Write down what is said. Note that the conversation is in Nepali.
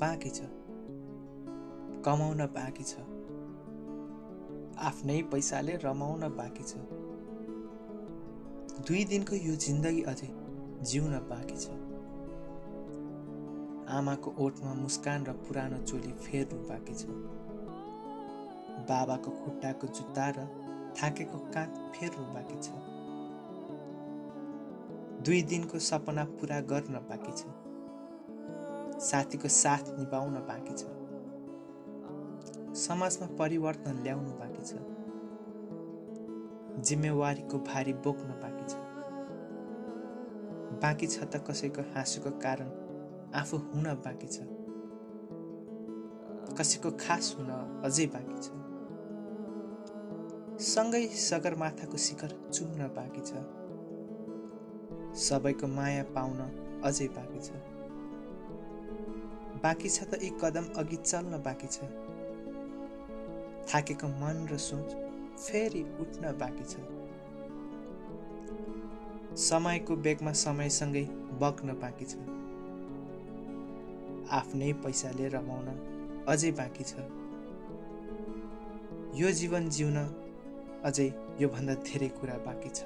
बाँकी छ। कमाउन बाँकी छ। आफ्नै पैसाले रमाउन बाँकी छ। दुई दिनको यो जिन्दगी अझै जिउन बाँकी छ। आमाको ओठमा मुस्कान र पुरानो चोली फेर्नु बाँकी छ। बाबाको खुट्टाको जुत्ता र थाकेको काँध फेर्नु बाँकी छ। दुई दिनको सपना पुरा गर्न बाँकी छ। साथीको साथ निभाउन बाँकी छ। समाजमा परिवर्तन ल्याउनु बाँकी छ। जिम्मेवारीको भारी बोक्न बाँकी छ। बाँकी छ त कसैको हाँसोको कारण आफू हुन बाँकी छ। कसैको खास हुन अझै बाँकी छ। सँगै सगरमाथाको शिखर चुम्न बाँकी छ। सबैको माया पाउन अझै बाँकी छ। बाँकी छ त एक कदम अघि चल्न बाँकी छ। थाकेको मन र सोच फेरि उठ्न बाँकी छ। समयको बेगमा समयसँगै बग्न बाँकी छ। आफ्नै पैसाले रमाउन अझै बाँकी छ। यो जीवन जिउन अझै योभन्दा धेरै कुरा बाँकी छ।